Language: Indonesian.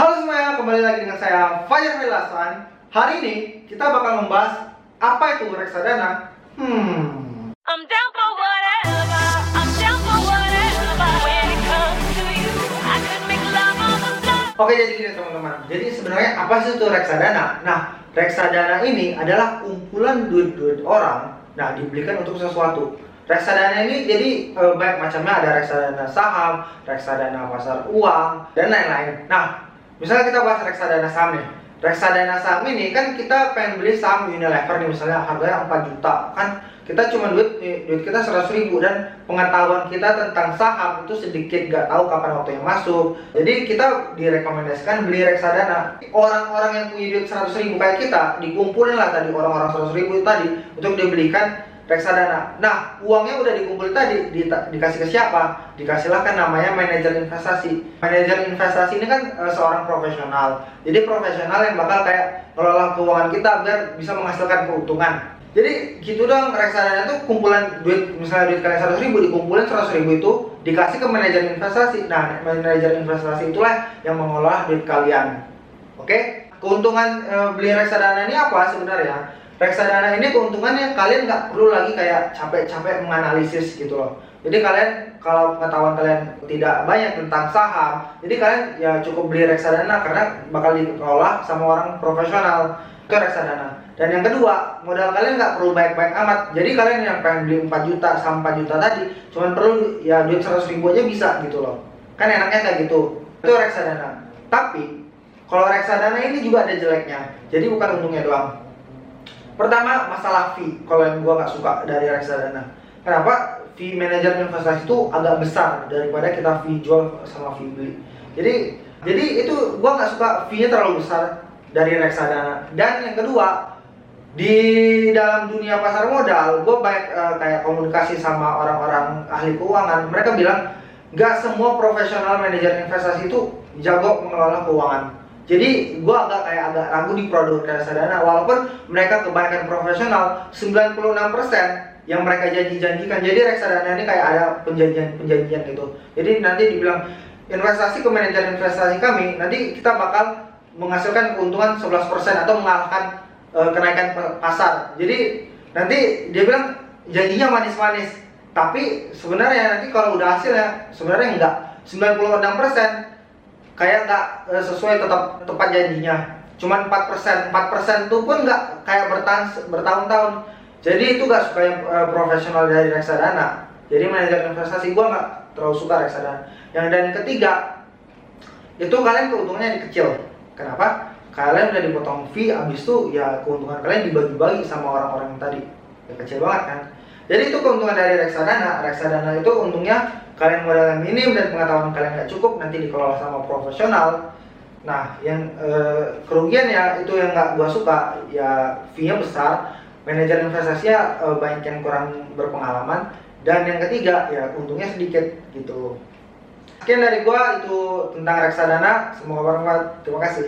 Halo semuanya, kembali lagi dengan saya Fajar Milasan. Hari ini kita bakal membahas apa itu reksadana. Hmm. I'm down for whatever. I'm down for whatever. When it comes to you, I could make love on the floor. Oke jadi gini teman-teman. Jadi sebenarnya apa sih itu reksadana? Nah, reksadana ini adalah kumpulan duit-duit orang. Nah, dibelikan untuk sesuatu. Reksadana ini jadi eh, banyak macamnya ada reksadana saham, reksadana pasar uang dan lain-lain. Nah, misalnya kita bahas reksadana saham nih. Reksadana saham ini kan kita pengen beli saham Unilever nih misalnya harganya 4 juta kan? Kita cuma duit eh, duit kita 100 ribu dan pengetahuan kita tentang saham itu sedikit gak tahu kapan waktunya masuk. Jadi kita direkomendasikan beli reksadana. Orang-orang yang punya duit 100 ribu kayak kita dikumpulin lah tadi orang-orang 100 ribu tadi untuk dibelikan reksadana. Nah, uangnya udah dikumpul tadi, di- dikasih ke siapa? Dikasihlah kan namanya manajer investasi. Manajer investasi ini kan eh, seorang profesional. Jadi profesional yang bakal kayak ngelola keuangan kita biar bisa menghasilkan keuntungan. Jadi gitu dong reksadana itu kumpulan duit misalnya duit kalian 100 ribu dikumpulin 100 ribu itu dikasih ke manajer investasi. Nah, manajer investasi itulah yang mengelola duit kalian. Oke, keuntungan e, beli reksadana ini apa sebenarnya? Reksadana ini keuntungannya kalian nggak perlu lagi kayak capek-capek menganalisis gitu loh. Jadi kalian kalau pengetahuan kalian tidak banyak tentang saham, jadi kalian ya cukup beli reksadana karena bakal dikelola sama orang profesional. Itu reksadana. Dan yang kedua, modal kalian nggak perlu baik-baik amat. Jadi kalian yang pengen beli 4 juta sama 4 juta tadi, cuman perlu ya duit 100 ribu aja bisa gitu loh. Kan enaknya kayak gitu. Itu reksadana. Tapi kalau reksadana ini juga ada jeleknya. Jadi bukan untungnya doang. Pertama masalah fee. Kalau yang gua nggak suka dari reksadana. Kenapa? Fee manajer investasi itu agak besar daripada kita fee jual sama fee beli. Jadi jadi itu gua nggak suka fee-nya terlalu besar dari reksadana. Dan yang kedua di dalam dunia pasar modal, gue banyak eh, kayak komunikasi sama orang-orang ahli keuangan. Mereka bilang nggak semua profesional manajer investasi itu jago mengelola keuangan. Jadi gue agak kayak agak ragu di produk reksadana walaupun mereka kebanyakan profesional 96% yang mereka janji-janjikan. Jadi reksadana ini kayak ada penjanjian-penjanjian gitu. Jadi nanti dibilang investasi ke manajer investasi kami nanti kita bakal menghasilkan keuntungan 11% atau mengalahkan eh, kenaikan pasar. Jadi nanti dia bilang janjinya manis-manis. Tapi sebenarnya nanti kalau udah hasilnya sebenarnya enggak. 96% kayak nggak eh, sesuai tetap tepat janjinya. Cuman 4% 4% itu pun nggak kayak bertahan bertahun-tahun. Jadi itu nggak suka yang eh, profesional dari reksadana. Jadi manajer investasi gua nggak terlalu suka reksadana. Yang dan ketiga itu kalian keuntungannya kecil. Kenapa? Kalian udah dipotong fee abis itu ya keuntungan kalian dibagi-bagi sama orang-orang yang tadi. Ya, kecil banget kan jadi itu keuntungan dari reksadana. Reksadana itu untungnya kalian modalnya minim dan pengetahuan kalian nggak cukup nanti dikelola sama profesional. Nah yang eh, kerugian ya itu yang nggak gua suka. Ya fee-nya besar. Manajer investasinya eh, banyak yang kurang berpengalaman. Dan yang ketiga ya untungnya sedikit gitu. Sekian dari gua itu tentang reksadana. Semoga bermanfaat. Terima kasih